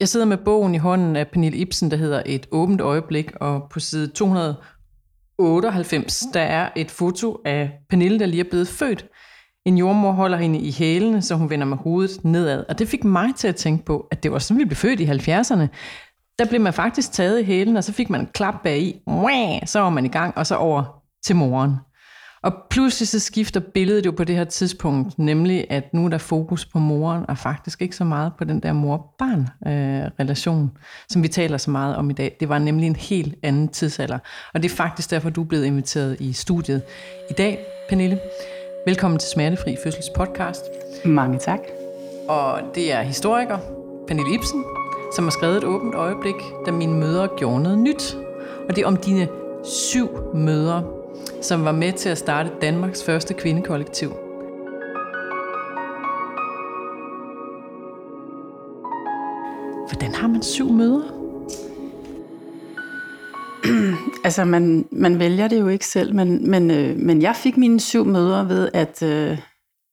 Jeg sidder med bogen i hånden af Pernille Ibsen, der hedder Et åbent øjeblik, og på side 298, der er et foto af Pernille, der lige er blevet født. En jordmor holder hende i hælene, så hun vender med hovedet nedad. Og det fik mig til at tænke på, at det var sådan, vi blev født i 70'erne. Der blev man faktisk taget i hælen, og så fik man en klap bag i. Så var man i gang, og så over til moren. Og pludselig så skifter billedet jo på det her tidspunkt, nemlig at nu er der fokus på moren, og faktisk ikke så meget på den der mor-barn-relation, øh, som vi taler så meget om i dag. Det var nemlig en helt anden tidsalder. Og det er faktisk derfor, du er blevet inviteret i studiet i dag, Pernille. Velkommen til Smertefri Fødsels podcast. Mange tak. Og det er historiker Pernille Ibsen, som har skrevet et åbent øjeblik, da mine mødre gjorde noget nyt. Og det er om dine syv mødre, som var med til at starte Danmarks første kvindekollektiv. Hvordan har man syv mødre? altså, man, man vælger det jo ikke selv, men, men, øh, men jeg fik mine syv mødre ved, at, øh,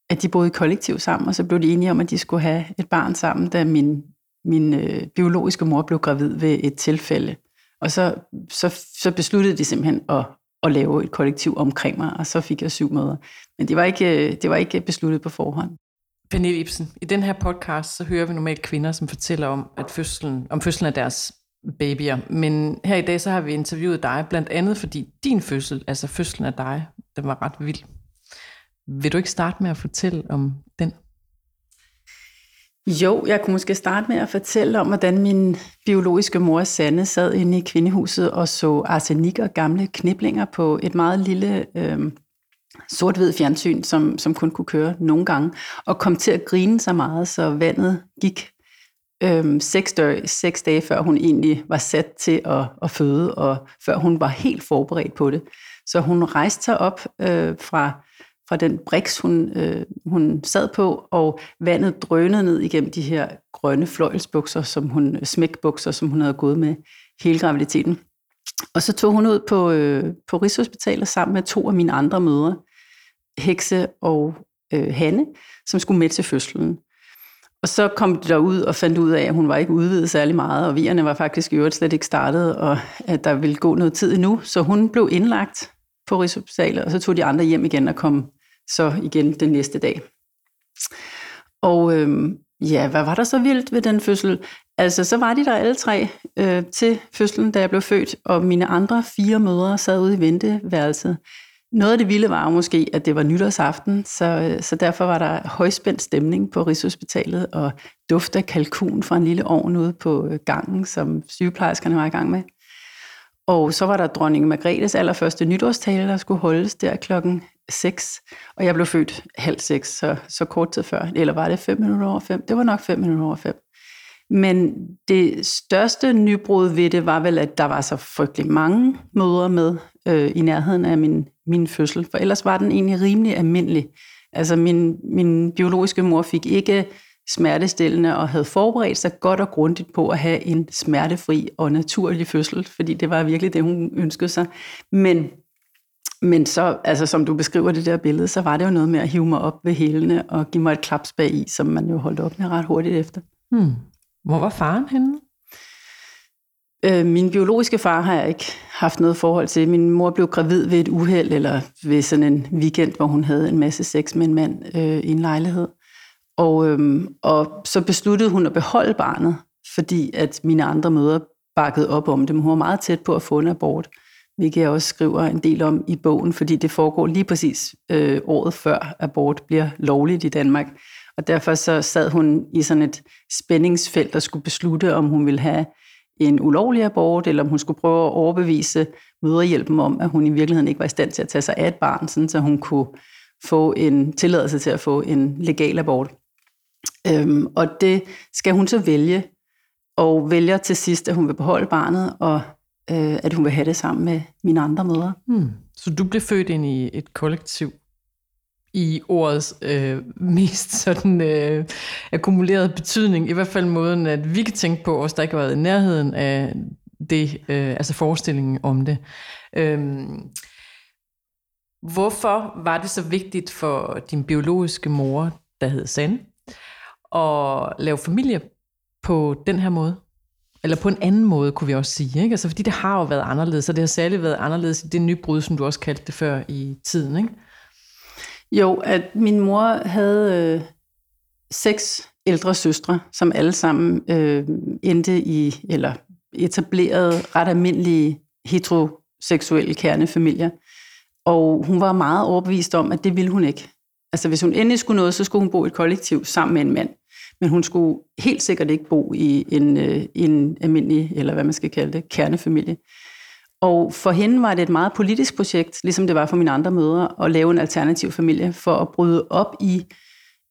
at de boede i kollektiv sammen, og så blev de enige om, at de skulle have et barn sammen, da min, min øh, biologiske mor blev gravid ved et tilfælde. Og så, så, så besluttede de simpelthen at, at lave et kollektiv omkring mig, og så fik jeg syv møder. Men det var ikke, det var ikke besluttet på forhånd. Pernille Ibsen, i den her podcast, så hører vi normalt kvinder, som fortæller om, at fødslen, om fødslen af deres babyer. Men her i dag, så har vi interviewet dig, blandt andet fordi din fødsel, altså fødslen af dig, den var ret vild. Vil du ikke starte med at fortælle om den? Jo, jeg kunne måske starte med at fortælle om, hvordan min biologiske mor Sanne sad inde i kvindehuset og så arsenik og gamle kniblinger på et meget lille øh, sort-hvid fjernsyn, som, som kun kunne køre nogle gange, og kom til at grine så meget, så vandet gik øh, seks, dage, seks dage, før hun egentlig var sat til at, at føde, og før hun var helt forberedt på det. Så hun rejste sig op øh, fra fra den briks, hun, øh, hun sad på, og vandet drønede ned igennem de her grønne fløjelsbukser, som hun, smækbukser, som hun havde gået med hele graviditeten. Og så tog hun ud på, øh, på Rigshospitalet sammen med to af mine andre mødre, Hekse og øh, Hanne, som skulle med til fødslen. Og så kom de derud og fandt ud af, at hun var ikke udvidet særlig meget, og vierne var faktisk i øvrigt slet ikke startet, og at der ville gå noget tid endnu. Så hun blev indlagt på Rigshospitalet, og så tog de andre hjem igen og kom så igen den næste dag. Og øhm, ja, hvad var der så vildt ved den fødsel? Altså, så var de der alle tre øh, til fødslen, da jeg blev født, og mine andre fire mødre sad ude i venteværelset. Noget af det vilde var måske, at det var nytårsaften, så, øh, så derfor var der højspændt stemning på Rigshospitalet, og duft af kalkun fra en lille ovn ude på øh, gangen, som sygeplejerskerne var i gang med. Og så var der dronning Margrethes allerførste nytårstale, der skulle holdes der klokken 6, og jeg blev født halv seks, så, så kort tid før. Eller var det 5 minutter over 5? Det var nok 5 minutter over 5. Men det største nybrud ved det var vel, at der var så frygtelig mange mødre med øh, i nærheden af min, min fødsel, for ellers var den egentlig rimelig almindelig. Altså min, min biologiske mor fik ikke smertestillende og havde forberedt sig godt og grundigt på at have en smertefri og naturlig fødsel, fordi det var virkelig det, hun ønskede sig. Men men så, altså som du beskriver det der billede, så var det jo noget med at hive mig op ved hælene og give mig et klaps bag i, som man jo holdt op med ret hurtigt efter. Hmm. Hvor var faren henne? Øh, min biologiske far har jeg ikke haft noget forhold til. Min mor blev gravid ved et uheld, eller ved sådan en weekend, hvor hun havde en masse sex med en mand øh, i en lejlighed. Og, øhm, og så besluttede hun at beholde barnet, fordi at mine andre mødre bakkede op om det. Hun var meget tæt på at få en abort hvilket jeg også skriver en del om i bogen, fordi det foregår lige præcis øh, året før abort bliver lovligt i Danmark. Og derfor så sad hun i sådan et spændingsfelt og skulle beslutte, om hun ville have en ulovlig abort, eller om hun skulle prøve at overbevise møderhjælpen om, at hun i virkeligheden ikke var i stand til at tage sig af et barn, sådan så hun kunne få en tilladelse til at få en legal abort. Øhm, og det skal hun så vælge, og vælger til sidst, at hun vil beholde barnet, og øh, at hun vil have det sammen med mine andre mødre. Hmm. Så du blev født ind i et kollektiv i ordets øh, mest sådan øh, akkumulerede betydning, i hvert fald måden, at vi kan tænke på os, der ikke har været i nærheden af det, øh, altså forestillingen om det. Øhm, hvorfor var det så vigtigt for din biologiske mor, der hed Sand, at lave familie på den her måde? Eller på en anden måde, kunne vi også sige. Ikke? Altså, fordi det har jo været anderledes, og det har særligt været anderledes i det nybrud, som du også kaldte det før i tiden. Ikke? Jo, at min mor havde øh, seks ældre søstre, som alle sammen øh, endte i, eller etablerede ret almindelige heteroseksuelle kernefamilier. Og hun var meget overbevist om, at det ville hun ikke. Altså hvis hun endelig skulle noget, så skulle hun bo i et kollektiv sammen med en mand. Men hun skulle helt sikkert ikke bo i en, øh, en almindelig, eller hvad man skal kalde det, kernefamilie. Og for hende var det et meget politisk projekt, ligesom det var for mine andre mødre, at lave en alternativ familie for at bryde op i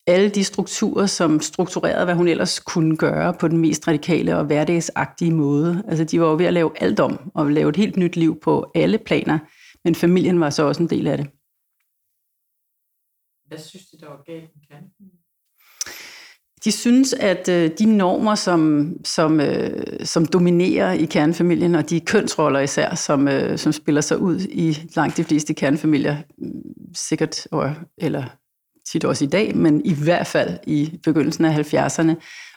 alle de strukturer, som strukturerede, hvad hun ellers kunne gøre på den mest radikale og hverdagsagtige måde. Altså de var jo ved at lave alt om, og lave et helt nyt liv på alle planer, men familien var så også en del af det. Hvad synes du, der var galt med kernefamilien? De synes, at øh, de normer, som, som, øh, som dominerer i kernefamilien, og de kønsroller især, som, øh, som spiller sig ud i langt de fleste kernefamilier, mm, sikkert, eller tit også i dag, men i hvert fald i begyndelsen af 70'erne,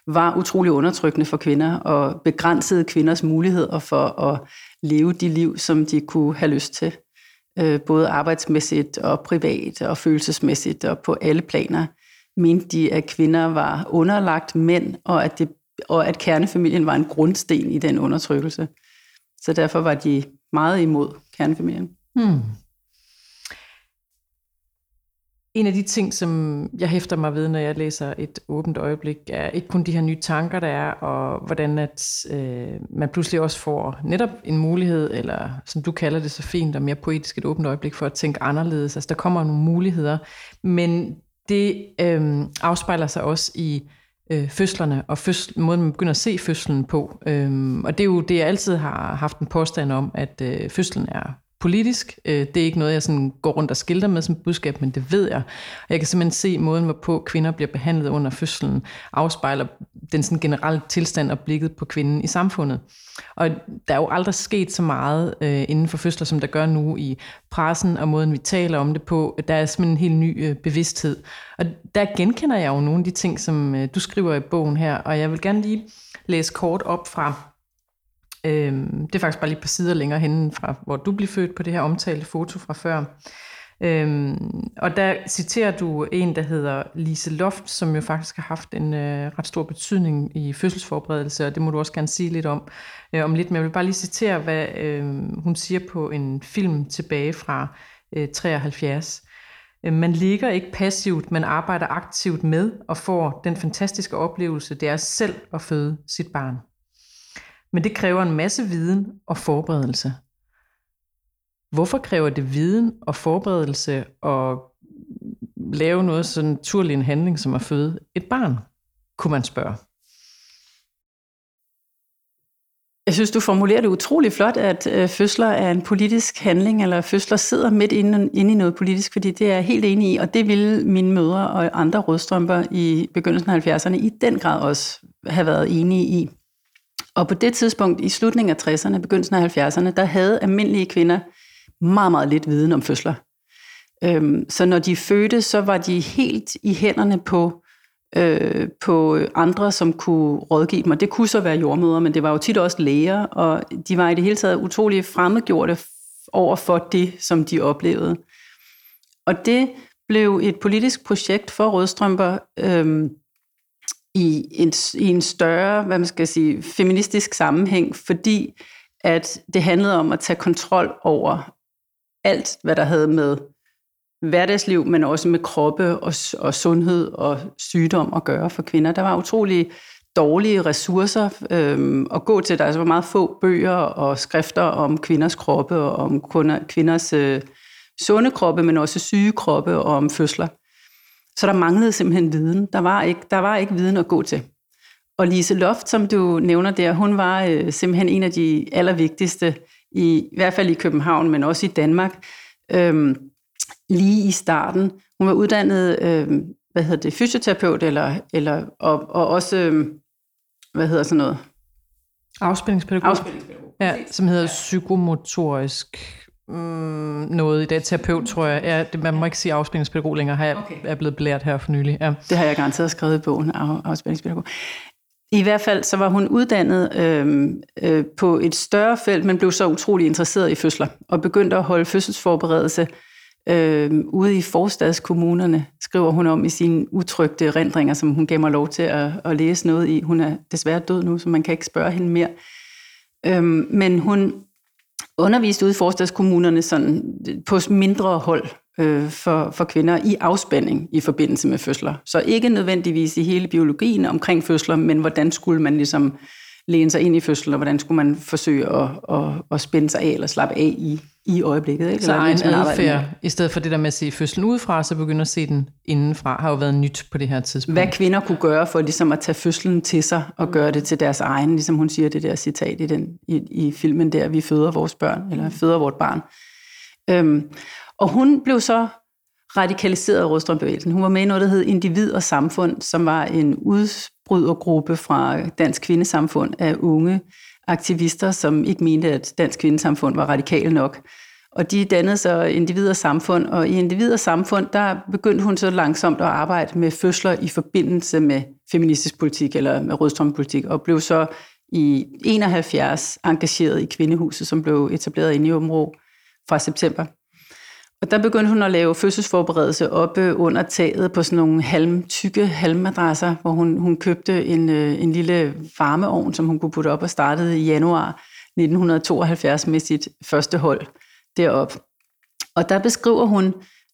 var utrolig undertrykkende for kvinder og begrænsede kvinders muligheder for at leve de liv, som de kunne have lyst til. Øh, både arbejdsmæssigt og privat og følelsesmæssigt og på alle planer mente de, at kvinder var underlagt mænd, og at, det, og at kernefamilien var en grundsten i den undertrykkelse. Så derfor var de meget imod kernefamilien. Hmm. En af de ting, som jeg hæfter mig ved, når jeg læser et åbent øjeblik, er ikke kun de her nye tanker, der er, og hvordan at øh, man pludselig også får netop en mulighed, eller som du kalder det så fint og mere poetisk, et åbent øjeblik for at tænke anderledes. Altså der kommer nogle muligheder, men det øh, afspejler sig også i øh, fødslerne, og fødsel, måden man begynder at se fødslen på. Øh, og det er jo det, jeg altid har haft en påstand om, at øh, fødslen er politisk. Øh, det er ikke noget, jeg sådan går rundt og skilter med som budskab, men det ved jeg. Og jeg kan simpelthen se måden, hvorpå kvinder bliver behandlet under fødslen, afspejler den sådan generelle tilstand og blikket på kvinden i samfundet. Og der er jo aldrig sket så meget øh, inden for fødsler, som der gør nu i pressen og måden, vi taler om det på. Der er simpelthen en helt ny øh, bevidsthed. Og der genkender jeg jo nogle af de ting, som øh, du skriver i bogen her, og jeg vil gerne lige læse kort op fra Øhm, det er faktisk bare lige på sider længere henne fra, hvor du blev født på det her omtalte foto fra før. Øhm, og der citerer du en, der hedder Lise Loft, som jo faktisk har haft en øh, ret stor betydning i fødselsforberedelse, og det må du også gerne sige lidt om, øh, om lidt. Men jeg vil bare lige citere, hvad øh, hun siger på en film tilbage fra øh, 73. Øh, man ligger ikke passivt, man arbejder aktivt med og får den fantastiske oplevelse, det er selv at føde sit barn. Men det kræver en masse viden og forberedelse. Hvorfor kræver det viden og forberedelse at lave noget så naturlig en handling som at føde et barn, kunne man spørge. Jeg synes, du formulerer det utrolig flot, at øh, fødsler er en politisk handling, eller fødsler sidder midt inde, inde i noget politisk, fordi det er jeg helt enig i, og det ville mine mødre og andre rødstrømper i begyndelsen af 70'erne i den grad også have været enige i. Og på det tidspunkt, i slutningen af 60'erne, begyndelsen af 70'erne, der havde almindelige kvinder meget, meget lidt viden om fødsler. Øhm, så når de fødte, så var de helt i hænderne på, øh, på andre, som kunne rådgive dem. Og det kunne så være jordmøder, men det var jo tit også læger, og de var i det hele taget utrolig fremmedgjorte over for det, som de oplevede. Og det blev et politisk projekt for rødstrømper, øh, i en, i en større, hvad man skal sige, feministisk sammenhæng, fordi at det handlede om at tage kontrol over alt, hvad der havde med hverdagsliv, men også med kroppe og, og sundhed og sygdom at gøre for kvinder. Der var utrolig dårlige ressourcer øhm, at gå til. Der altså var meget få bøger og skrifter om kvinders kroppe og om kvinders øh, sunde kroppe, men også syge kroppe og om fødsler. Så der manglede simpelthen viden. Der var ikke, der var ikke viden at gå til. Og Lise Loft, som du nævner der, hun var øh, simpelthen en af de allervigtigste, i, i hvert fald i København, men også i Danmark, øh, lige i starten. Hun var uddannet, øh, hvad hedder det, fysioterapeut, eller, eller, og, og også, øh, hvad hedder sådan noget? Afspændingspædagog. Afspændingspædagog. Ja, som hedder psykomotorisk mm, noget i det. Terapeut, tror jeg. Ja, det, man må ikke sige afspændingspædagog længere, har jeg okay. er blevet blært her for nylig. Ja. Det har jeg garanteret skrevet i bogen, af, afspændingspædagog. i hvert fald så var hun uddannet øh, øh, på et større felt, men blev så utrolig interesseret i fødsler, og begyndte at holde fødselsforberedelse øh, ude i forstadskommunerne, skriver hun om i sine utrygte rendringer, som hun gav mig lov til at, at læse noget i. Hun er desværre død nu, så man kan ikke spørge hende mere. Øh, men hun undervist ude i forstadskommunerne sådan, på mindre hold øh, for, for kvinder i afspænding i forbindelse med fødsler. Så ikke nødvendigvis i hele biologien omkring fødsler, men hvordan skulle man ligesom læne sig ind i fødslen, og hvordan skulle man forsøge at, at, at spænde sig af eller slappe af i, i øjeblikket. Ikke? Så Eller egen adfærd, i stedet for det der med at se fødslen udefra, så begynder at se den indenfra, har jo været nyt på det her tidspunkt. Hvad kvinder kunne gøre for ligesom at tage fødslen til sig og gøre det til deres egen, ligesom hun siger det der citat i, den, i, i filmen der, vi føder vores børn, eller føder vort barn. Øhm, og hun blev så radikaliseret af Rødstrømbevægelsen. Hun var med i noget, der hed Individ og Samfund, som var en udbrydergruppe fra Dansk Kvindesamfund af unge aktivister, som ikke mente, at Dansk Kvindesamfund var radikal nok. Og de dannede så individer Samfund, og i individer Samfund, der begyndte hun så langsomt at arbejde med fødsler i forbindelse med feministisk politik, eller med rødstrømpolitik, og blev så i 71 engageret i Kvindehuset, som blev etableret inde i Områ fra september og der begyndte hun at lave fødselsforberedelse oppe under taget på sådan nogle halm, tykke halmmadrasser, hvor hun, hun købte en, øh, en lille varmeovn, som hun kunne putte op og startede i januar 1972 med sit første hold derop. Og der beskriver hun,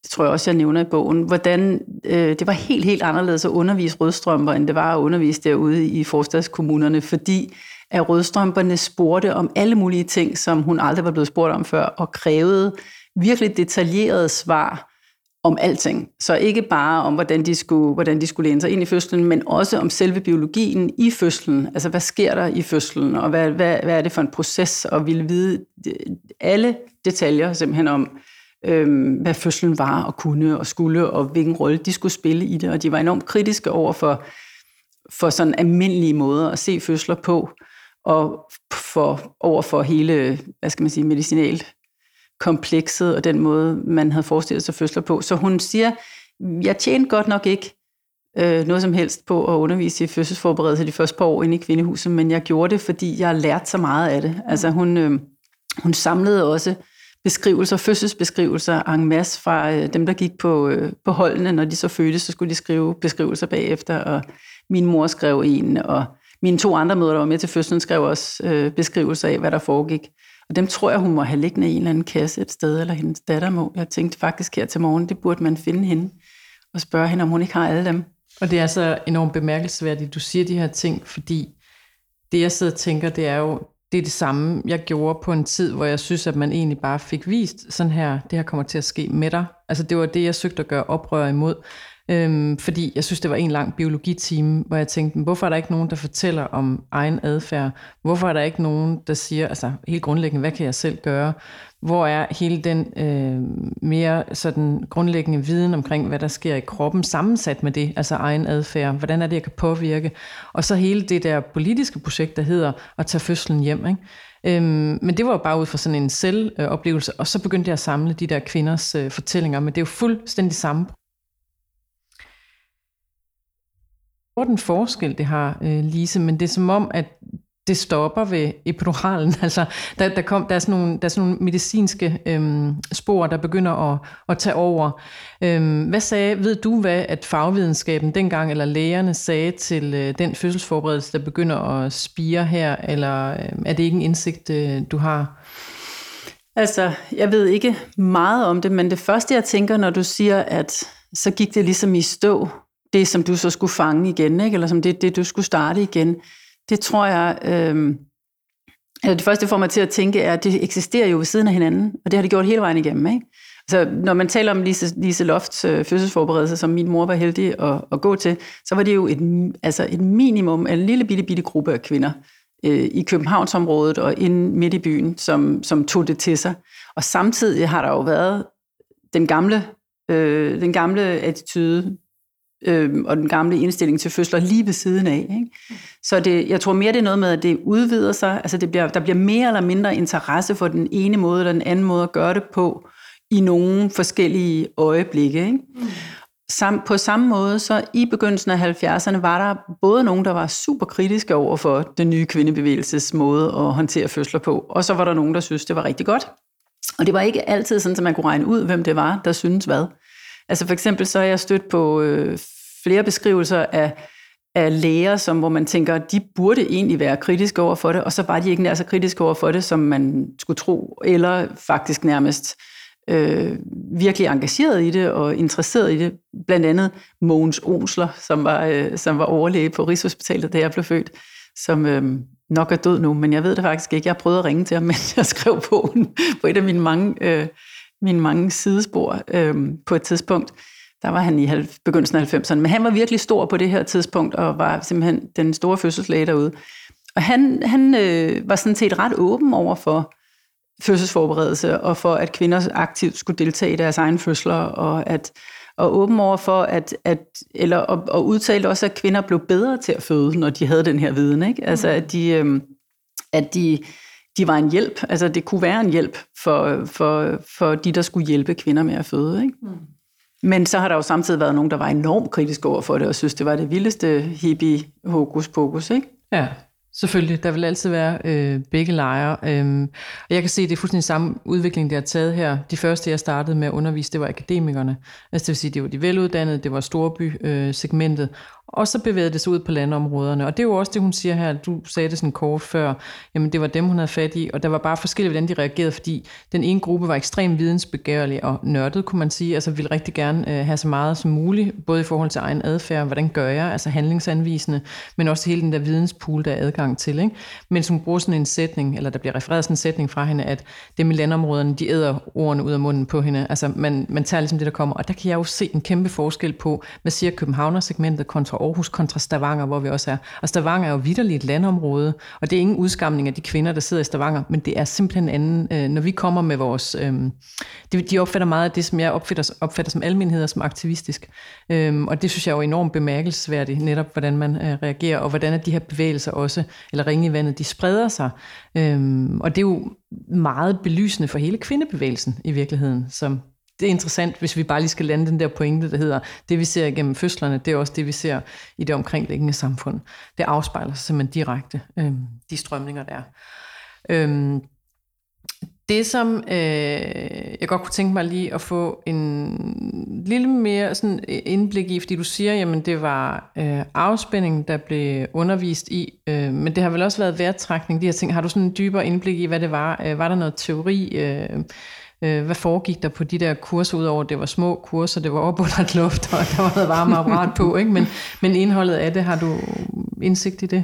det tror jeg også, jeg nævner i bogen, hvordan øh, det var helt, helt anderledes at undervise rødstrømper, end det var at undervise derude i forstadskommunerne, fordi at rødstrømperne spurgte om alle mulige ting, som hun aldrig var blevet spurgt om før, og krævede virkelig detaljerede svar om alting. Så ikke bare om, hvordan de skulle, hvordan de skulle læne sig ind i fødslen, men også om selve biologien i fødslen. Altså, hvad sker der i fødslen, og hvad, hvad, hvad er det for en proces, og ville vide øh, alle detaljer simpelthen om, øhm, hvad fødslen var og kunne og skulle, og hvilken rolle de skulle spille i det. Og de var enormt kritiske over for, for sådan almindelige måder at se fødsler på, og for, over for hele, hvad skal man sige, medicinal komplekset og den måde, man havde forestillet sig fødsler på. Så hun siger, jeg tjente godt nok ikke øh, noget som helst på at undervise i fødselsforberedelse de første par år inde i kvindehuset, men jeg gjorde det, fordi jeg lærte så meget af det. Altså hun, øh, hun samlede også beskrivelser, fødselsbeskrivelser en masse fra øh, dem, der gik på, øh, på holdene. Når de så fødte, så skulle de skrive beskrivelser bagefter, og min mor skrev en, og mine to andre mødre, der var med til fødslen, skrev også øh, beskrivelser af, hvad der foregik. Og dem tror jeg, hun må have liggende i en eller anden kasse et sted, eller hendes datter må. Jeg tænkte faktisk her til morgen, det burde man finde hende, og spørge hende, om hun ikke har alle dem. Og det er så enormt bemærkelsesværdigt, du siger de her ting, fordi det, jeg sidder og tænker, det er jo, det er det samme, jeg gjorde på en tid, hvor jeg synes, at man egentlig bare fik vist sådan her, det her kommer til at ske med dig. Altså det var det, jeg søgte at gøre oprør imod. Øhm, fordi jeg synes, det var en lang biologitime, hvor jeg tænkte, hvorfor er der ikke nogen, der fortæller om egen adfærd? Hvorfor er der ikke nogen, der siger, altså helt grundlæggende, hvad kan jeg selv gøre? Hvor er hele den øh, mere sådan grundlæggende viden omkring, hvad der sker i kroppen, sammensat med det, altså egen adfærd? Hvordan er det, jeg kan påvirke? Og så hele det der politiske projekt, der hedder at tage fødslen hjem, ikke? Øhm, men det var jo bare ud fra sådan en selvoplevelse, og så begyndte jeg at samle de der kvinders øh, fortællinger, men det er jo fuldstændig samme den forskel, det har, øh, Lise, men det er som om, at det stopper ved epiduralen. Altså, der, der, kom, der, er sådan nogle, der er sådan nogle medicinske øhm, spor, der begynder at, at tage over. Øhm, hvad sagde, ved du hvad, at fagvidenskaben dengang, eller lægerne sagde til øh, den fødselsforberedelse, der begynder at spire her, eller øh, er det ikke en indsigt, øh, du har? Altså, jeg ved ikke meget om det, men det første, jeg tænker, når du siger, at så gik det ligesom i stå, det, som du så skulle fange igen, ikke? eller som det, det, du skulle starte igen, det tror jeg, øh, altså det første, det får mig til at tænke, er, at det eksisterer jo ved siden af hinanden, og det har det gjort hele vejen igennem. Ikke? Så når man taler om Lise, Lise Lofts øh, fødselsforberedelse, som min mor var heldig at, at gå til, så var det jo et, altså et minimum af en lille bitte, bitte gruppe af kvinder øh, i Københavnsområdet og inde midt i byen, som, som tog det til sig. Og samtidig har der jo været den gamle, øh, den gamle attitude øh, og den gamle indstilling til fødsler lige ved siden af. Ikke? Så det, jeg tror mere, det er noget med, at det udvider sig. Altså det bliver, der bliver mere eller mindre interesse for den ene måde eller den anden måde at gøre det på i nogle forskellige øjeblikke. Ikke? Mm. sam, på samme måde, så i begyndelsen af 70'erne var der både nogen, der var super kritiske over for den nye kvindebevægelses måde at håndtere fødsler på, og så var der nogen, der synes det var rigtig godt. Og det var ikke altid sådan, at man kunne regne ud, hvem det var, der synes hvad. Altså for eksempel så er jeg stødt på øh, flere beskrivelser af, af læger, som, hvor man tænker, de burde egentlig være kritiske over for det, og så var de ikke nær så kritiske over for det, som man skulle tro, eller faktisk nærmest øh, virkelig engageret i det og interesseret i det. Blandt andet Mogens Onsler, som var, øh, som var overlæge på Rigshospitalet, da jeg blev født, som øh, nok er død nu, men jeg ved det faktisk ikke. Jeg prøvede at ringe til ham, men jeg skrev på, på et af mine mange, øh, mine mange sidespor øh, på et tidspunkt. Der var han i begyndelsen af 90'erne, men han var virkelig stor på det her tidspunkt, og var simpelthen den store fødselslæge derude. Og han, han øh, var sådan set ret åben over for fødselsforberedelse, og for at kvinder aktivt skulle deltage i deres egen fødsler, og at og åben over for at, at eller og, og udtale også, at kvinder blev bedre til at føde, når de havde den her viden, ikke? Altså at de, øh, at de, de var en hjælp, altså det kunne være en hjælp for, for, for de, der skulle hjælpe kvinder med at føde, ikke? Mm. Men så har der jo samtidig været nogen, der var enormt kritiske over for det, og synes, det var det vildeste hippie hokus pokus, ikke? Ja, selvfølgelig. Der vil altid være øh, begge lejre. Øhm, og jeg kan se, at det er fuldstændig samme udvikling, det har taget her. De første, jeg startede med at undervise, det var akademikerne. Altså det vil sige, det var de veluddannede, det var storby-segmentet. Øh, og så bevægede det sig ud på landområderne. Og det er jo også det, hun siger her. Du sagde det sådan kort før. Jamen, det var dem, hun havde fat i. Og der var bare forskelligt, hvordan de reagerede, fordi den ene gruppe var ekstremt vidensbegærlig og nørdet, kunne man sige. Altså ville rigtig gerne øh, have så meget som muligt, både i forhold til egen adfærd, hvordan gør jeg, altså handlingsanvisende, men også hele den der videnspool, der er adgang til. Ikke? Men hun bruger sådan en sætning, eller der bliver refereret sådan en sætning fra hende, at dem i landområderne, de æder ordene ud af munden på hende. Altså man, man tager ligesom det, der kommer. Og der kan jeg jo se en kæmpe forskel på, hvad siger Københavner-segmentet kontra Aarhus kontra Stavanger, hvor vi også er. Og Stavanger er jo vidderligt et landområde, og det er ingen udskamning af de kvinder, der sidder i Stavanger, men det er simpelthen anden, øh, når vi kommer med vores, øh, de opfatter meget af det, som jeg opfatter, opfatter som almenheder, som aktivistisk. Øh, og det synes jeg er jo enormt bemærkelsesværdigt, netop hvordan man øh, reagerer, og hvordan at de her bevægelser også, eller ringe i vandet, de spreder sig. Øh, og det er jo meget belysende for hele kvindebevægelsen i virkeligheden, som det er interessant, hvis vi bare lige skal lande den der pointe, der hedder, det vi ser igennem fødslerne, det er også det, vi ser i det omkringliggende samfund. Det afspejler sig simpelthen direkte, øh, de strømninger, der er. Øh, det, som øh, jeg godt kunne tænke mig lige at få en lille mere sådan indblik i, fordi du siger, jamen det var øh, afspænding, der blev undervist i, øh, men det har vel også været værtrækning, de her ting. Har du sådan en dybere indblik i, hvad det var? Øh, var der noget teori? Øh, Øh, hvad foregik der på de der kurser, udover det var små kurser, det var op under et luft, og der var noget varme apparat på, ikke? Men, men indholdet af det, har du indsigt i det?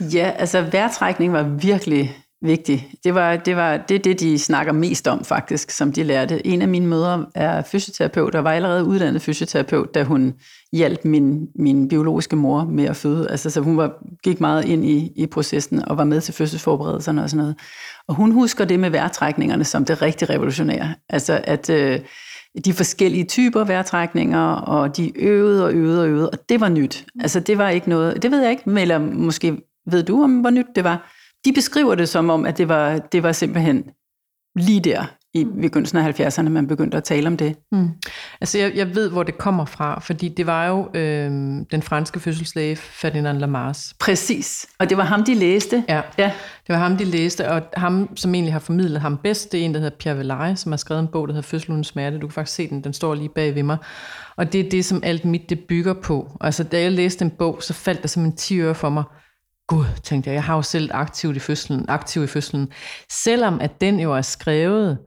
Ja, altså vejrtrækning var virkelig vigtig. Det var det, var, det, det, de snakker mest om faktisk, som de lærte. En af mine mødre er fysioterapeut, og var allerede uddannet fysioterapeut, da hun hjalp min, min biologiske mor med at føde. Altså, så hun var, gik meget ind i, i processen og var med til fødselsforberedelserne og sådan noget. Og hun husker det med vejrtrækningerne som det rigtig revolutionære. Altså, at øh, de forskellige typer vejrtrækninger, og de øvede og øvede og øvede, og det var nyt. Altså, det var ikke noget, det ved jeg ikke, eller måske ved du, om hvor nyt det var. De beskriver det som om, at det var, det var simpelthen lige der, i begyndelsen af 70'erne, man begyndte at tale om det. Mm. Altså jeg, jeg ved, hvor det kommer fra, fordi det var jo øh, den franske fødselslæge Ferdinand Lamar's. Præcis, og det var ham, de læste. Ja. ja, det var ham, de læste, og ham, som egentlig har formidlet ham bedst, det er en, der hedder Pierre Velaye, som har skrevet en bog, der hedder Fødsel uden smerte. Du kan faktisk se den, den står lige bag ved mig. Og det er det, som alt mit det bygger på. Altså da jeg læste en bog, så faldt der som en 10 øre for mig. Gud, tænkte jeg, jeg har jo selv aktiv i fødslen, aktiv i fødslen. Selvom at den jo er skrevet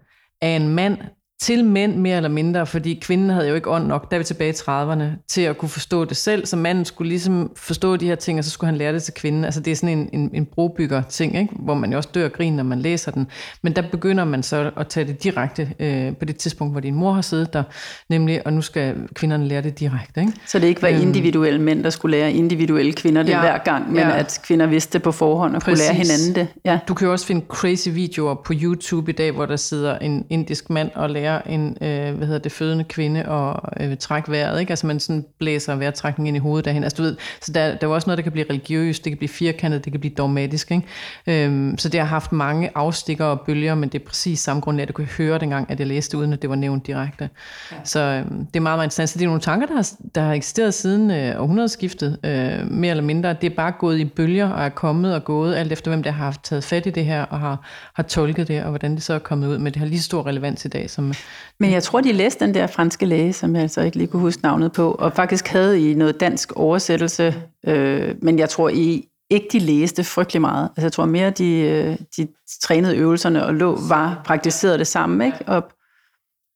af en mand, til mænd mere eller mindre, fordi kvinden havde jo ikke ånd nok, der er vi tilbage i 30'erne, til at kunne forstå det selv, så manden skulle ligesom forstå de her ting, og så skulle han lære det til kvinden. Altså det er sådan en, en, en brobygger ting, ikke? hvor man jo også dør og griner, når man læser den. Men der begynder man så at tage det direkte øh, på det tidspunkt, hvor din mor har siddet der, nemlig, og nu skal kvinderne lære det direkte. Ikke? Så det ikke var øhm, individuelle mænd, der skulle lære individuelle kvinder det ja, hver gang, men ja, at kvinder vidste det på forhånd og præcis. kunne lære hinanden det. Ja. Du kan jo også finde crazy videoer på YouTube i dag, hvor der sidder en indisk mand og lærer lære en øh, hvad hedder det, fødende kvinde at øh, trække vejret. Ikke? Altså man sådan blæser vejrtrækning ind i hovedet derhen. Altså, du ved, så der, der er også noget, der kan blive religiøst, det kan blive firkantet, det kan blive dogmatisk. Ikke? Øhm, så det har haft mange afstikker og bølger, men det er præcis samme grund, at du kunne høre dengang, at jeg læste, uden at det var nævnt direkte. Ja. Så øh, det er meget, meget interessant. Så det er nogle tanker, der har, der har eksisteret siden øh, århundredeskiftet, øh, mere eller mindre. Det er bare gået i bølger og er kommet og gået, alt efter hvem der har haft taget fat i det her og har, har tolket det, og hvordan det så er kommet ud. Men det har lige stor relevans i dag. Som, men jeg tror, de læste den der franske læge, som jeg altså ikke lige kunne huske navnet på, og faktisk havde i noget dansk oversættelse, øh, men jeg tror i ikke de læste frygtelig meget. Altså jeg tror mere, de, øh, de trænede øvelserne og lå, var, praktiserede det samme ikke? op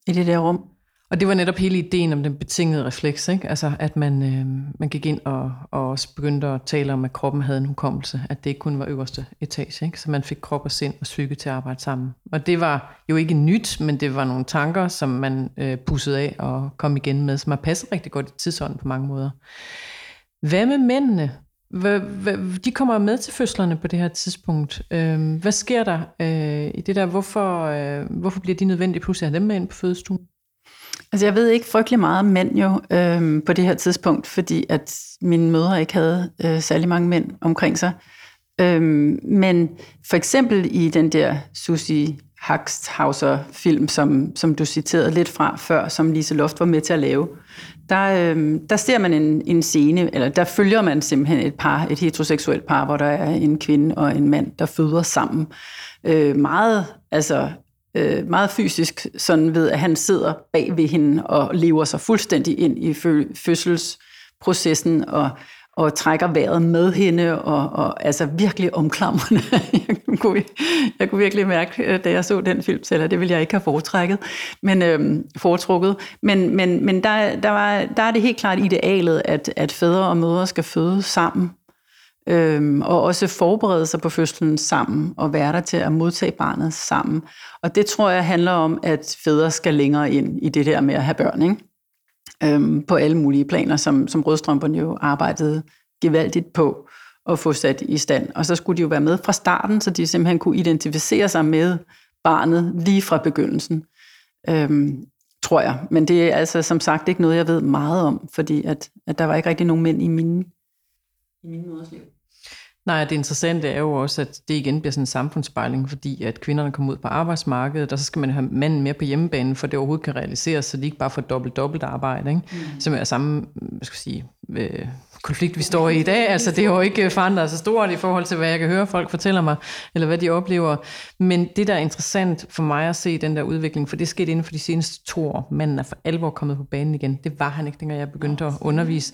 i det der rum. Og det var netop hele ideen om den betingede refleks, ikke? Altså, at man, øh, man gik ind og, og også begyndte at tale om, at kroppen havde en hukommelse, at det ikke kun var øverste etage, ikke? så man fik krop og sind og psyke til at arbejde sammen. Og det var jo ikke nyt, men det var nogle tanker, som man øh, pussede af og kom igen med, som har passet rigtig godt i tidsånden på mange måder. Hvad med mændene? de kommer med til fødslerne på det her tidspunkt. Øhm, hvad sker der øh, i det der? Hvorfor, øh, hvorfor bliver de nødvendige pludselig at have dem med ind på fødestuen? Altså jeg ved ikke frygtelig meget om mænd jo øhm, på det her tidspunkt, fordi at mine mødre ikke havde øh, særlig mange mænd omkring sig. Øhm, men for eksempel i den der Susie Haxhauser film, som, som du citerede lidt fra før, som Lise Loft var med til at lave, der, øh, der ser man en, en scene, eller der følger man simpelthen et par, et heteroseksuelt par, hvor der er en kvinde og en mand, der føder sammen. Øh, meget, altså øh, meget fysisk, sådan ved, at han sidder bag ved hende og lever sig fuldstændig ind i fødselsprocessen og, og trækker vejret med hende, og, og altså virkelig omklamrende. jeg, kunne, jeg kunne virkelig mærke, øh, da jeg så den film, selv det ville jeg ikke have foretrækket, men øh, foretrukket. Men, men, men der, der, var, der er det helt klart idealet, at, at fædre og mødre skal føde sammen øhm, og også forberede sig på fødslen sammen, og være der til at modtage barnet sammen. Og det tror jeg handler om, at fædre skal længere ind i det der med at have børn, ikke? Øhm, på alle mulige planer, som, som rødstrømperne jo arbejdede gevaldigt på at få sat i stand. Og så skulle de jo være med fra starten, så de simpelthen kunne identificere sig med barnet lige fra begyndelsen. Øhm, tror jeg. Men det er altså som sagt ikke noget, jeg ved meget om, fordi at, at der var ikke rigtig nogen mænd i mine, i mine møders liv. Nej, det interessante er jo også, at det igen bliver sådan en samfundsspejling, fordi at kvinderne kommer ud på arbejdsmarkedet, og så skal man have manden mere på hjemmebanen, for det overhovedet kan realiseres, så de ikke bare får dobbelt dobbelt arbejde, ikke? Mm. som er samme hvad skal jeg sige, øh, konflikt, vi står i i dag. Altså, det er jo ikke forandret så stort i forhold til, hvad jeg kan høre, folk fortæller mig, eller hvad de oplever. Men det, der er interessant for mig at se den der udvikling, for det skete inden for de seneste to år. Manden er for alvor kommet på banen igen. Det var han ikke, dengang jeg begyndte at undervise.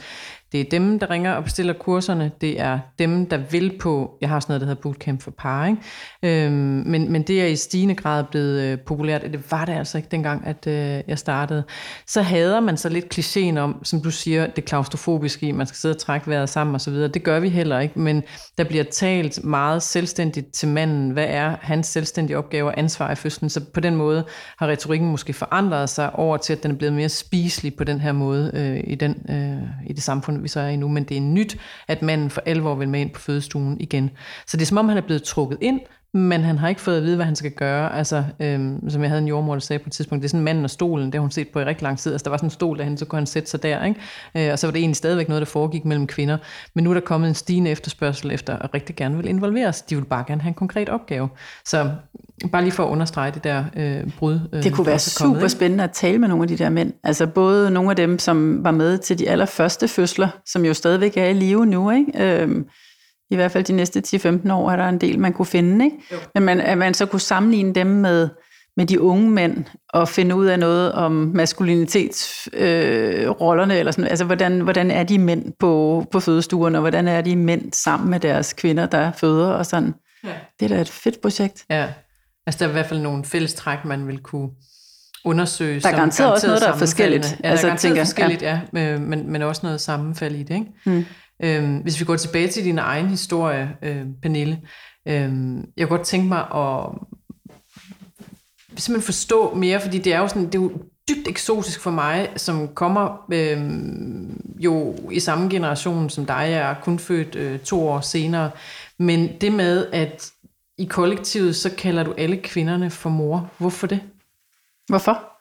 Det er dem, der ringer og bestiller kurserne. Det er dem, der vil på, jeg har sådan noget, der hedder bootcamp for par, ikke? Øhm, men, men det er i stigende grad blevet øh, populært. Det var det altså ikke dengang, at øh, jeg startede. Så hader man så lidt klichéen om, som du siger, det klaustrofobiske i, man skal sidde og trække vejret sammen osv. Det gør vi heller ikke, men der bliver talt meget selvstændigt til manden. Hvad er hans selvstændige opgave og ansvar i fødslen? Så på den måde har retorikken måske forandret sig over til, at den er blevet mere spiselig på den her måde øh, i, den, øh, i det samfund, vi så er i nu, men det er nyt, at manden for alvor vil med ind på fødestuen igen. Så det er som om, han er blevet trukket ind, men han har ikke fået at vide, hvad han skal gøre. Altså, øhm, som jeg havde en jordmor, der sagde på et tidspunkt, det er sådan manden og stolen, det har hun set på i rigtig lang tid. Altså, der var sådan en stol derhen, så kunne han sætte sig der. Ikke? Øh, og så var det egentlig stadigvæk noget, der foregik mellem kvinder. Men nu er der kommet en stigende efterspørgsel efter at rigtig gerne vil involveres. De vil bare gerne have en konkret opgave. Så bare lige for at understrege det der øh, brud. Øh, det kunne være super kommet, spændende at tale med nogle af de der mænd. Altså både nogle af dem, som var med til de allerførste fødsler, som jo stadigvæk er i live nu, ikke? Øh, i hvert fald de næste 10-15 år er der en del, man kunne finde. Ikke? Men man, at man så kunne sammenligne dem med, med de unge mænd og finde ud af noget om maskulinitetsrollerne, øh, eller sådan, altså hvordan, hvordan er de mænd på, på fødestuerne, og hvordan er de mænd sammen med deres kvinder, der føder og sådan. Ja. Det er da et fedt projekt. Ja, altså der er i hvert fald nogle fælles træk, man vil kunne undersøge. Der er garanteret også noget, der er forskelligt. Ja, der altså, er tænker, forskelligt, ja, ja men, men også noget sammenfald i det. Ikke? Mm. Øhm, hvis vi går tilbage til din egen historie, øh, Pernille, øh, jeg kunne godt tænke mig at simpelthen forstå mere, fordi det er jo sådan, det er jo dybt eksotisk for mig, som kommer øh, jo i samme generation som dig. Jeg er kun født øh, to år senere. Men det med, at i kollektivet, så kalder du alle kvinderne for mor. Hvorfor det? Hvorfor?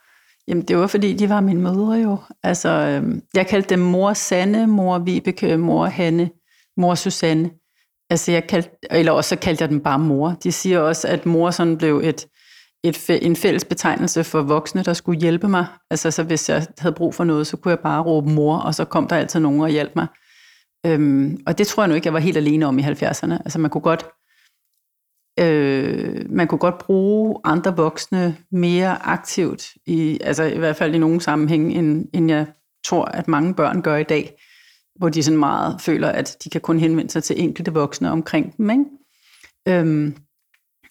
Jamen, det var fordi, de var mine mødre jo. Altså, øh, jeg kaldte dem mor Sanne, mor Vibeke, mor Hanne, mor Susanne. Altså, jeg kaldte, eller også så kaldte jeg dem bare mor. De siger også, at mor sådan blev et, et, en fælles betegnelse for voksne, der skulle hjælpe mig. Altså, så hvis jeg havde brug for noget, så kunne jeg bare råbe mor, og så kom der altid nogen og hjalp mig. Øhm, og det tror jeg nu ikke, jeg var helt alene om i 70'erne. Altså, man kunne godt øh, man kunne godt bruge andre voksne mere aktivt, i, altså i hvert fald i nogle sammenhæng, end, end jeg tror, at mange børn gør i dag, hvor de sådan meget føler, at de kan kun henvende sig til enkelte voksne omkring dem. Ikke? Øhm,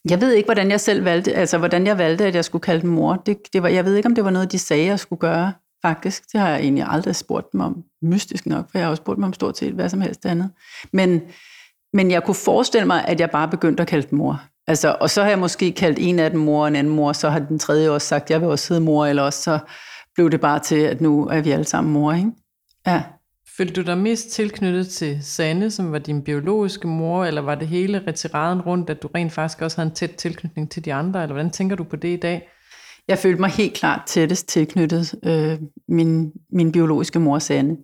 jeg ved ikke, hvordan jeg selv valgte, altså hvordan jeg valgte, at jeg skulle kalde dem mor. Det, det var, jeg ved ikke, om det var noget, de sagde, jeg skulle gøre, faktisk. Det har jeg egentlig aldrig spurgt dem om. Mystisk nok, for jeg har også spurgt dem om stort set hvad som helst andet. Men, men jeg kunne forestille mig, at jeg bare begyndte at kalde dem mor. Altså, og så har jeg måske kaldt en af dem mor en anden mor, så har den tredje også sagt, jeg vil også hedde mor, eller også så blev det bare til, at nu er vi alle sammen mor, ikke? Ja. Følte du dig mest tilknyttet til Sanne, som var din biologiske mor, eller var det hele retiraden rundt, at du rent faktisk også havde en tæt tilknytning til de andre, eller hvordan tænker du på det i dag? Jeg følte mig helt klart tættest tilknyttet øh, min, min biologiske mor Sanne.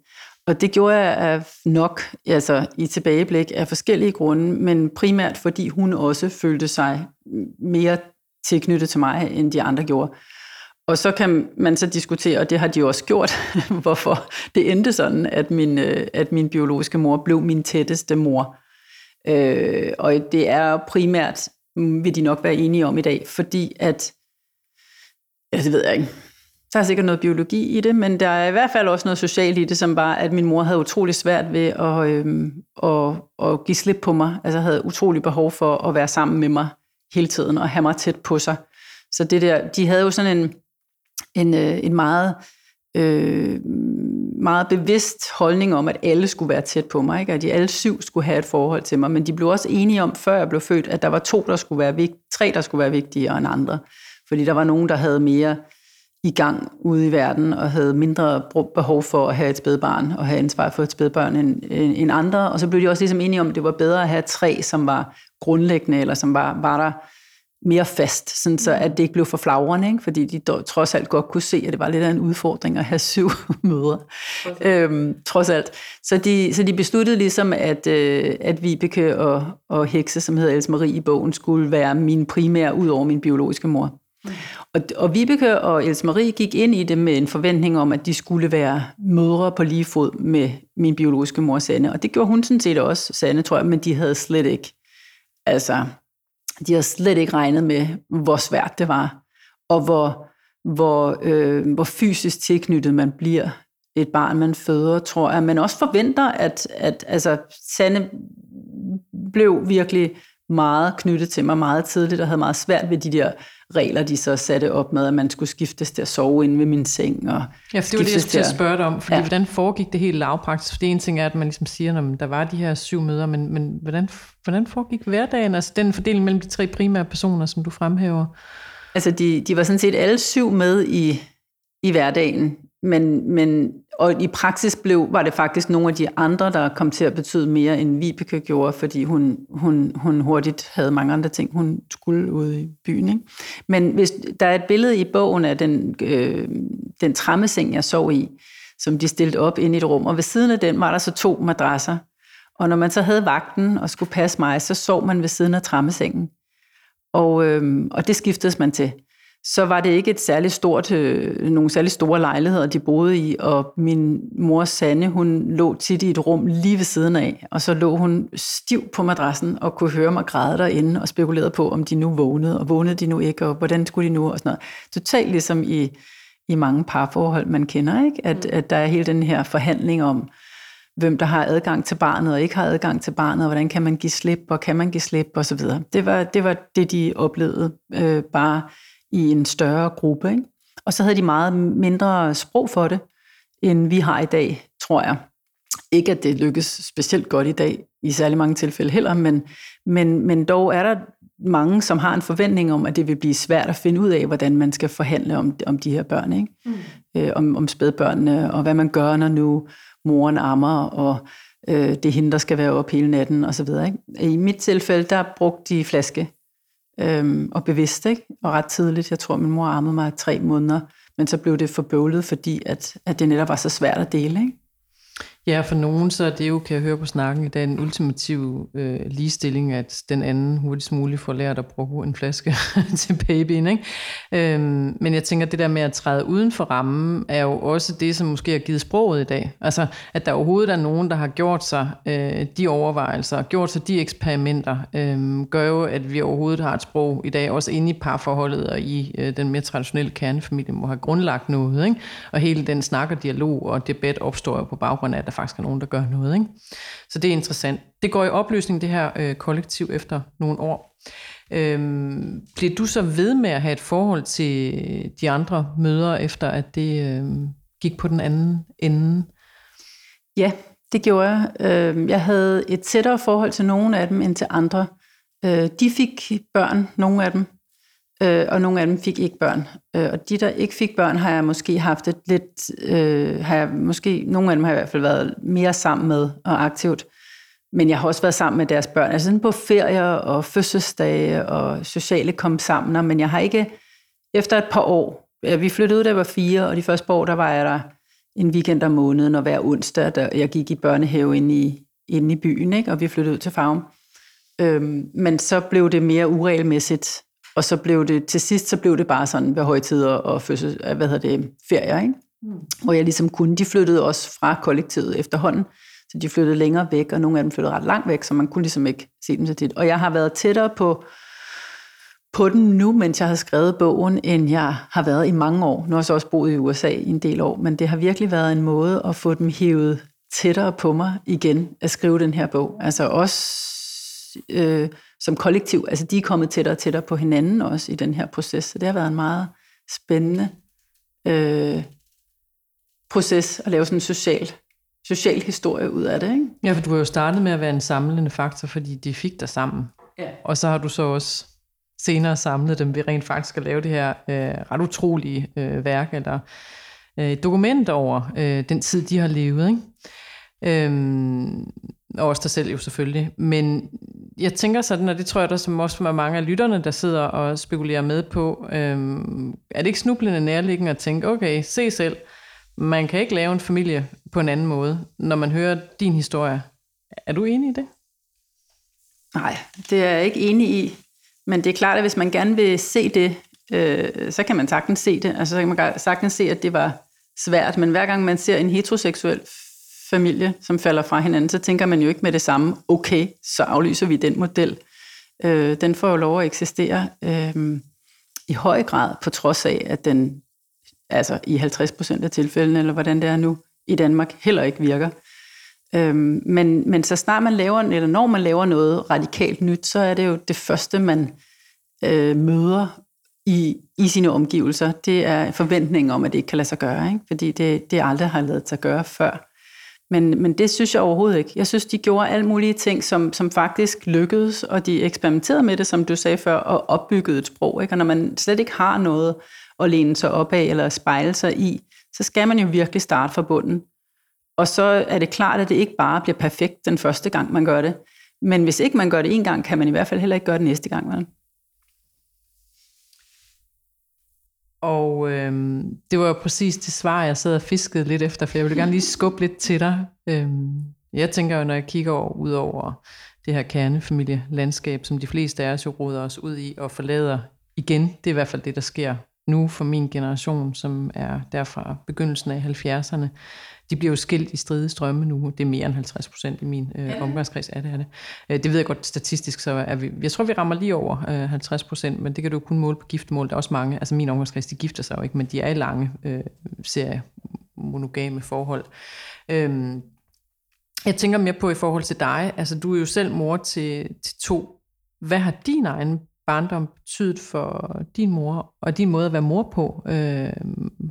Og det gjorde jeg nok altså, i tilbageblik af forskellige grunde, men primært fordi hun også følte sig mere tilknyttet til mig, end de andre gjorde. Og så kan man så diskutere, og det har de også gjort, hvorfor det endte sådan, at min, øh, at min biologiske mor blev min tætteste mor. Øh, og det er primært, vil de nok være enige om i dag, fordi at, ja, det ved jeg ikke, der er sikkert noget biologi i det, men der er i hvert fald også noget socialt i det, som bare, at min mor havde utrolig svært ved at, øhm, at, at give slip på mig. Altså havde utrolig behov for at være sammen med mig hele tiden og have mig tæt på sig. Så det der, de havde jo sådan en, en, øh, en meget, øh, meget bevidst holdning om, at alle skulle være tæt på mig, ikke? at de alle syv skulle have et forhold til mig, men de blev også enige om, før jeg blev født, at der var to, der skulle være vigtige, tre, der skulle være vigtigere end andre. Fordi der var nogen, der havde mere i gang ude i verden og havde mindre behov for at have et spædbarn og have ansvar for et spædbarn end, end andre. Og så blev de også ligesom enige om, at det var bedre at have tre, som var grundlæggende, eller som var, var der mere fast, sådan så at det ikke blev for flagrende, ikke? fordi de dog, trods alt godt kunne se, at det var lidt af en udfordring at have syv møder, øhm, trods alt. Så de, så de besluttede ligesom, at, øh, at Vibeke og, og Hekse, som hedder Else Marie i bogen, skulle være min primære, ud over min biologiske mor. Og, og Vibeke og Else Marie gik ind i det med en forventning om, at de skulle være mødre på lige fod med min biologiske mor Sanne. Og det gjorde hun sådan set også, Sanne, tror jeg, men de havde slet ikke, altså, de havde slet ikke regnet med, hvor svært det var, og hvor, hvor, øh, hvor fysisk tilknyttet man bliver et barn, man føder, tror jeg. Men også forventer, at, at altså, Sanne blev virkelig meget knyttet til mig meget tidligt, og havde meget svært ved de der regler, de så satte op med, at man skulle skiftes til at sove inde ved min seng. Og ja, for det var det, jeg skulle at spørge dig om, fordi ja. hvordan foregik det helt lavpraktisk? For det ene ting er, at man ligesom siger, at der var de her syv møder, men, men hvordan, hvordan foregik hverdagen? Altså den fordeling mellem de tre primære personer, som du fremhæver? Altså de, de var sådan set alle syv med i, i hverdagen, men, men og i praksis blev, var det faktisk nogle af de andre, der kom til at betyde mere, end Vibeke gjorde, fordi hun, hun, hun hurtigt havde mange andre ting, hun skulle ud i byen. Ikke? Men hvis der er et billede i bogen af den, øh, den trammeseng, jeg sov i, som de stillede op ind i et rum, og ved siden af den var der så to madrasser. Og når man så havde vagten og skulle passe mig, så sov man ved siden af trammesengen. Og, øh, og det skiftedes man til så var det ikke et særligt stort, øh, nogle særligt store lejligheder, de boede i, og min mor Sanne, hun lå tit i et rum lige ved siden af, og så lå hun stiv på madrassen og kunne høre mig græde derinde og spekulere på, om de nu vågnede, og vågnede de nu ikke, og hvordan skulle de nu, og sådan noget. Totalt ligesom i, i mange parforhold, man kender, ikke? At, mm. at der er hele den her forhandling om, hvem der har adgang til barnet og ikke har adgang til barnet, og hvordan kan man give slip, og kan man give slip, og så videre. Det var det, var det de oplevede øh, bare i en større gruppe. Ikke? Og så havde de meget mindre sprog for det, end vi har i dag, tror jeg. Ikke at det lykkes specielt godt i dag, i særlig mange tilfælde heller, men, men, men dog er der mange, som har en forventning om, at det vil blive svært at finde ud af, hvordan man skal forhandle om, om de her børn. Ikke? Mm. Øh, om, om spædbørnene, og hvad man gør, når nu moren ammer, og øh, det er hende, der skal være op hele natten, osv. I mit tilfælde, der brugte de flaske øhm, og bevidst, ikke? og ret tidligt. Jeg tror, min mor armede mig tre måneder men så blev det forbøvlet, fordi at, at det netop var så svært at dele. Ikke? Ja, for nogen så er det jo, kan jeg høre på snakken i dag, en ultimativ øh, ligestilling, at den anden hurtigst muligt får lært at bruge en flaske til babyen. Ikke? Øhm, men jeg tænker, at det der med at træde uden for rammen, er jo også det, som måske har givet sproget i dag. Altså, at der overhovedet er nogen, der har gjort sig øh, de overvejelser, gjort sig de eksperimenter, øh, gør jo, at vi overhovedet har et sprog i dag, også inde i parforholdet og i øh, den mere traditionelle kernefamilie, må have grundlagt noget. Ikke? Og hele den snak og dialog og debat opstår jo på baggrund af, at der faktisk er nogen, der gør noget. Ikke? Så det er interessant. Det går i opløsning, det her øh, kollektiv, efter nogle år. Øhm, bliver du så ved med at have et forhold til de andre møder, efter at det øh, gik på den anden ende? Ja, det gjorde jeg. Øh, jeg havde et tættere forhold til nogle af dem end til andre. Øh, de fik børn, nogle af dem, øh, og nogle af dem fik ikke børn. Øh, og de, der ikke fik børn, har jeg måske haft et lidt, øh, har jeg måske, nogle af dem har jeg i hvert fald været mere sammen med og aktivt. Men jeg har også været sammen med deres børn, altså på ferier og fødselsdage og sociale kom sammen, men jeg har ikke, efter et par år, vi flyttede ud, da jeg var fire, og de første par år, der var jeg der en weekend om måneden, og hver onsdag, der jeg gik i børnehave inde i, inde i byen, ikke? og vi flyttede ud til Farum. Øhm, men så blev det mere uregelmæssigt, og så blev det, til sidst så blev det bare sådan ved højtider og fødsel, øh, hvad hedder det, ferier, ikke? Mm. Hvor jeg ligesom kunne, de flyttede også fra kollektivet efterhånden, så de flyttede længere væk, og nogle af dem flyttede ret langt væk, så man kunne ligesom ikke se dem så tit. Og jeg har været tættere på, på den nu, mens jeg har skrevet bogen, end jeg har været i mange år. Nu har jeg så også boet i USA i en del år, men det har virkelig været en måde at få dem hævet tættere på mig igen, at skrive den her bog. Altså også øh, som kollektiv, altså de er kommet tættere og tættere på hinanden også i den her proces, så det har været en meget spændende øh, proces at lave sådan en social, social historie ud af det. Ikke? Ja, for du har jo startet med at være en samlende faktor, fordi de fik dig sammen. Ja. Og så har du så også senere samlet dem ved rent faktisk at lave det her øh, ret utrolige øh, værk, eller øh, dokument over øh, den tid, de har levet. Ikke? Øhm, og også dig selv jo selvfølgelig. Men jeg tænker sådan, og det tror jeg der som også er mange af lytterne, der sidder og spekulerer med på, øhm, er det ikke snublende nærliggende at tænke, okay, se selv, man kan ikke lave en familie på en anden måde, når man hører din historie. Er du enig i det? Nej, det er jeg ikke enig i. Men det er klart, at hvis man gerne vil se det, øh, så kan man sagtens se det. Altså, så kan man sagtens se, at det var svært. Men hver gang man ser en heteroseksuel familie, som falder fra hinanden, så tænker man jo ikke med det samme, okay, så aflyser vi den model. Øh, den får jo lov at eksistere øh, i høj grad, på trods af, at den altså i 50 procent af tilfældene, eller hvordan det er nu, i Danmark heller ikke virker. Øh, men, men så snart man laver, eller når man laver noget radikalt nyt, så er det jo det første, man øh, møder i, i sine omgivelser. Det er forventningen om, at det ikke kan lade sig gøre, ikke? fordi det, det aldrig har lavet sig gøre før. Men, men det synes jeg overhovedet ikke. Jeg synes, de gjorde alle mulige ting, som, som faktisk lykkedes, og de eksperimenterede med det, som du sagde før, og opbyggede et sprog. Ikke? Og når man slet ikke har noget at læne sig op af eller spejle sig i, så skal man jo virkelig starte fra bunden. Og så er det klart, at det ikke bare bliver perfekt den første gang, man gør det. Men hvis ikke man gør det en gang, kan man i hvert fald heller ikke gøre det næste gang. Vel? Og øhm, det var jo præcis det svar, jeg sad og fiskede lidt efter, for jeg ville gerne lige skubbe lidt til dig. Øhm, jeg tænker jo, når jeg kigger over, ud over det her kernefamilielandskab, som de fleste af os jo råder os ud i og forlader igen, det er i hvert fald det, der sker nu for min generation, som er derfra begyndelsen af 70'erne. De bliver jo skilt i stride strømme nu. Det er mere end 50 procent i min øh, omgangskreds. Ja, det er det. Øh, det ved jeg godt statistisk, så er vi, jeg tror, vi rammer lige over øh, 50 procent, men det kan du kun måle på giftemål. Der er også mange, altså min omgangskreds, de gifter sig jo ikke, men de er i lange øh, serie monogame forhold. Øh, jeg tænker mere på i forhold til dig. Altså, du er jo selv mor til, til to. Hvad har din egen barndom betydet for din mor, og din måde at være mor på? Øh,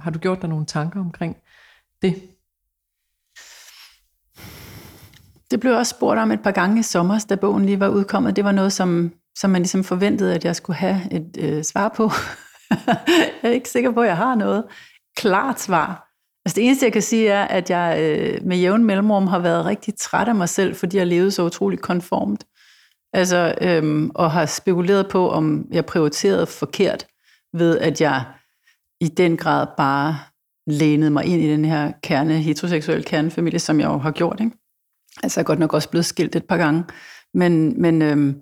har du gjort dig nogle tanker omkring det? Det blev også spurgt om et par gange i sommer, da bogen lige var udkommet. Det var noget, som, som man ligesom forventede, at jeg skulle have et øh, svar på. jeg er ikke sikker på, at jeg har noget klart svar. Altså det eneste, jeg kan sige, er, at jeg øh, med jævn mellemrum har været rigtig træt af mig selv, fordi jeg levede så utroligt konformt. Altså, øhm, og har spekuleret på, om jeg prioriterede forkert ved, at jeg i den grad bare lænede mig ind i den her kerne, heteroseksuel kernefamilie, som jeg jo har gjort. Ikke? Altså jeg er godt nok også blevet skilt et par gange. Men, men, øh,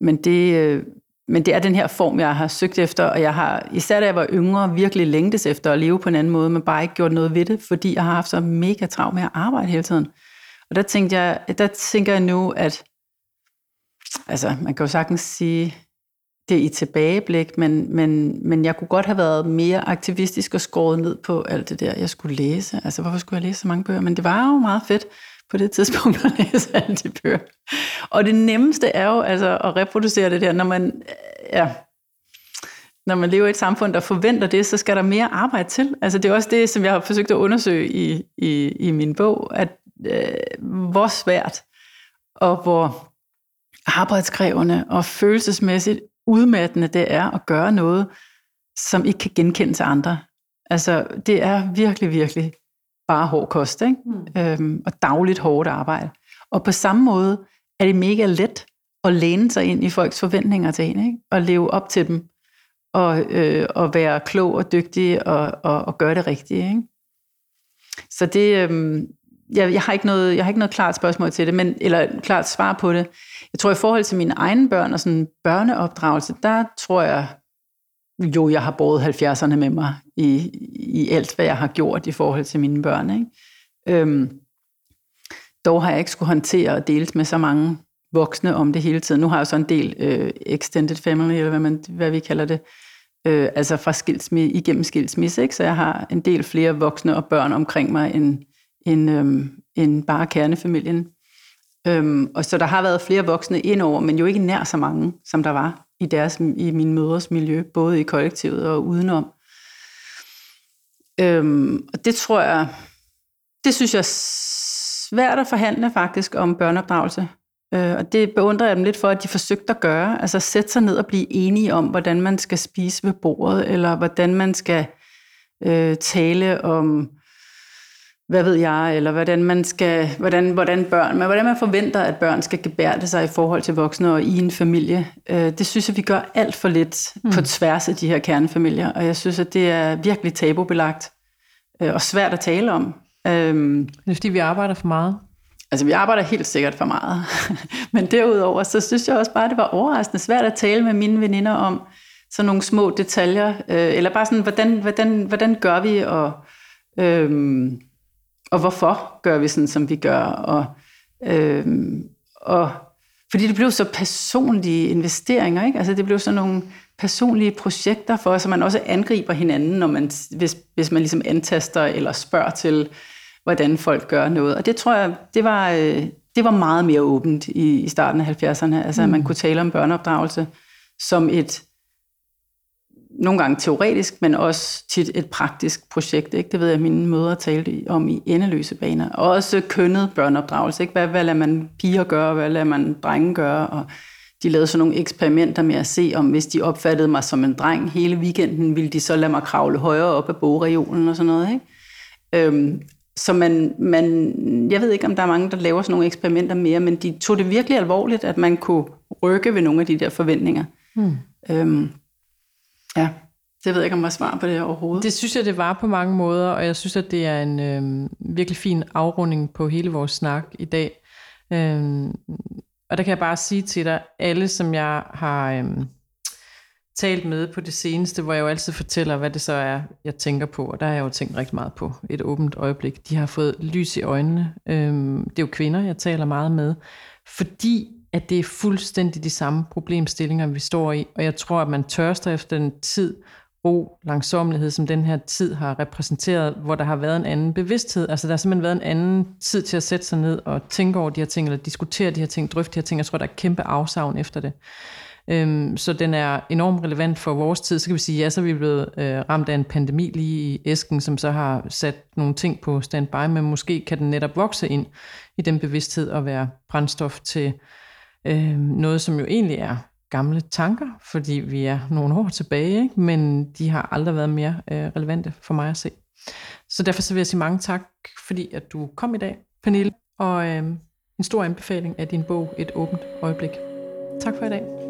men, det, øh, men det er den her form, jeg har søgt efter, og jeg har, især da jeg var yngre, virkelig længtes efter at leve på en anden måde, men bare ikke gjort noget ved det, fordi jeg har haft så mega travlt med at arbejde hele tiden. Og der, tænkte jeg, der tænker jeg nu, at altså, man kan jo sagtens sige, det i tilbageblik, men, men, men jeg kunne godt have været mere aktivistisk og skåret ned på alt det der, jeg skulle læse. Altså, hvorfor skulle jeg læse så mange bøger? Men det var jo meget fedt på det tidspunkt at læse alle de bøger. Og det nemmeste er jo altså at reproducere det der, når man, ja, når man lever i et samfund, der forventer det, så skal der mere arbejde til. Altså det er også det, som jeg har forsøgt at undersøge i, i, i min bog, at øh, hvor svært og hvor arbejdskrævende og følelsesmæssigt udmattende det er at gøre noget, som ikke kan genkende til andre. Altså, det er virkelig, virkelig bare hård kost, ikke? Mm. Øhm, og dagligt hårdt arbejde. Og på samme måde er det mega let at læne sig ind i folks forventninger til en, ikke? og leve op til dem, og, øh, og være klog og dygtig og, og, og gøre det rigtige. Ikke? Så det, øh, jeg, jeg, har ikke noget, jeg har ikke noget klart spørgsmål til det, men, eller klart svar på det. Jeg tror, i forhold til mine egne børn og sådan børneopdragelse, der tror jeg, jo, jeg har båret 70'erne med mig i, i alt, hvad jeg har gjort i forhold til mine børn. Ikke? Øhm, dog har jeg ikke skulle håndtere og dele med så mange voksne om det hele tiden. Nu har jeg så en del øh, extended family, eller hvad, man, hvad vi kalder det, øh, altså fra skilsmisse, igennem skilsmisse, ikke? så jeg har en del flere voksne og børn omkring mig, end, end, øhm, end bare kernefamilien. Øhm, og så der har været flere voksne indover, men jo ikke nær så mange, som der var i, deres, i min mødres miljø, både i kollektivet og udenom. Øhm, og det tror jeg, det synes jeg er svært at forhandle faktisk om børneopdragelse. Øh, og det beundrer jeg dem lidt for, at de forsøgte at gøre. Altså sætte sig ned og blive enige om, hvordan man skal spise ved bordet, eller hvordan man skal øh, tale om hvad ved jeg, eller hvordan man skal, hvordan, hvordan børn, men hvordan man forventer, at børn skal gebærde sig i forhold til voksne og i en familie. Øh, det synes jeg, vi gør alt for lidt mm. på tværs af de her kernefamilier, og jeg synes, at det er virkelig tabubelagt øh, og svært at tale om. Øhm, det er fordi, vi arbejder for meget. Altså, vi arbejder helt sikkert for meget. men derudover, så synes jeg også bare, at det var overraskende svært at tale med mine veninder om sådan nogle små detaljer, øh, eller bare sådan, hvordan, hvordan, hvordan gør vi, og øhm, og hvorfor gør vi sådan, som vi gør, og, øh, og fordi det blev så personlige investeringer, ikke? Altså det blev sådan nogle personlige projekter for os, man også angriber hinanden, når man, hvis, hvis man ligesom antaster eller spørger til, hvordan folk gør noget. Og det tror jeg, det var, øh, det var meget mere åbent i, i starten af 70'erne, altså mm. at man mm. kunne tale om børneopdragelse som et nogle gange teoretisk, men også tit et praktisk projekt. Ikke? Det ved jeg, at mine mødre talte om i endeløse baner. Og også kønnet børneopdragelse. Ikke? Hvad, hvad lader man piger gøre, hvad lader man drenge gøre? Og de lavede sådan nogle eksperimenter med at se, om hvis de opfattede mig som en dreng hele weekenden, ville de så lade mig kravle højere op af bogregionen og sådan noget. Ikke? Øhm, så man, man, jeg ved ikke, om der er mange, der laver sådan nogle eksperimenter mere, men de tog det virkelig alvorligt, at man kunne rykke ved nogle af de der forventninger. Mm. Øhm, Ja, det ved jeg ikke, om jeg svar på det overhovedet. Det synes jeg, det var på mange måder, og jeg synes, at det er en øh, virkelig fin afrunding på hele vores snak i dag. Øh, og der kan jeg bare sige til dig, alle som jeg har øh, talt med på det seneste, hvor jeg jo altid fortæller, hvad det så er, jeg tænker på, og der har jeg jo tænkt rigtig meget på et åbent øjeblik. De har fået lys i øjnene. Øh, det er jo kvinder, jeg taler meget med, fordi at det er fuldstændig de samme problemstillinger, vi står i. Og jeg tror, at man tørster efter den tid, ro, langsomlighed, som den her tid har repræsenteret, hvor der har været en anden bevidsthed. Altså der har simpelthen været en anden tid til at sætte sig ned og tænke over de her ting, eller diskutere de her ting, drøfte de her ting. Jeg tror, der er kæmpe afsavn efter det. Øhm, så den er enormt relevant for vores tid. Så kan vi sige, ja, så er vi blevet øh, ramt af en pandemi lige i æsken, som så har sat nogle ting på standby, men måske kan den netop vokse ind i den bevidsthed og være brændstof til Øh, noget, som jo egentlig er gamle tanker, fordi vi er nogle år tilbage, ikke? men de har aldrig været mere øh, relevante for mig at se. Så derfor så vil jeg sige mange tak, fordi at du kom i dag, Pernille, og øh, en stor anbefaling af din bog Et åbent øjeblik. Tak for i dag.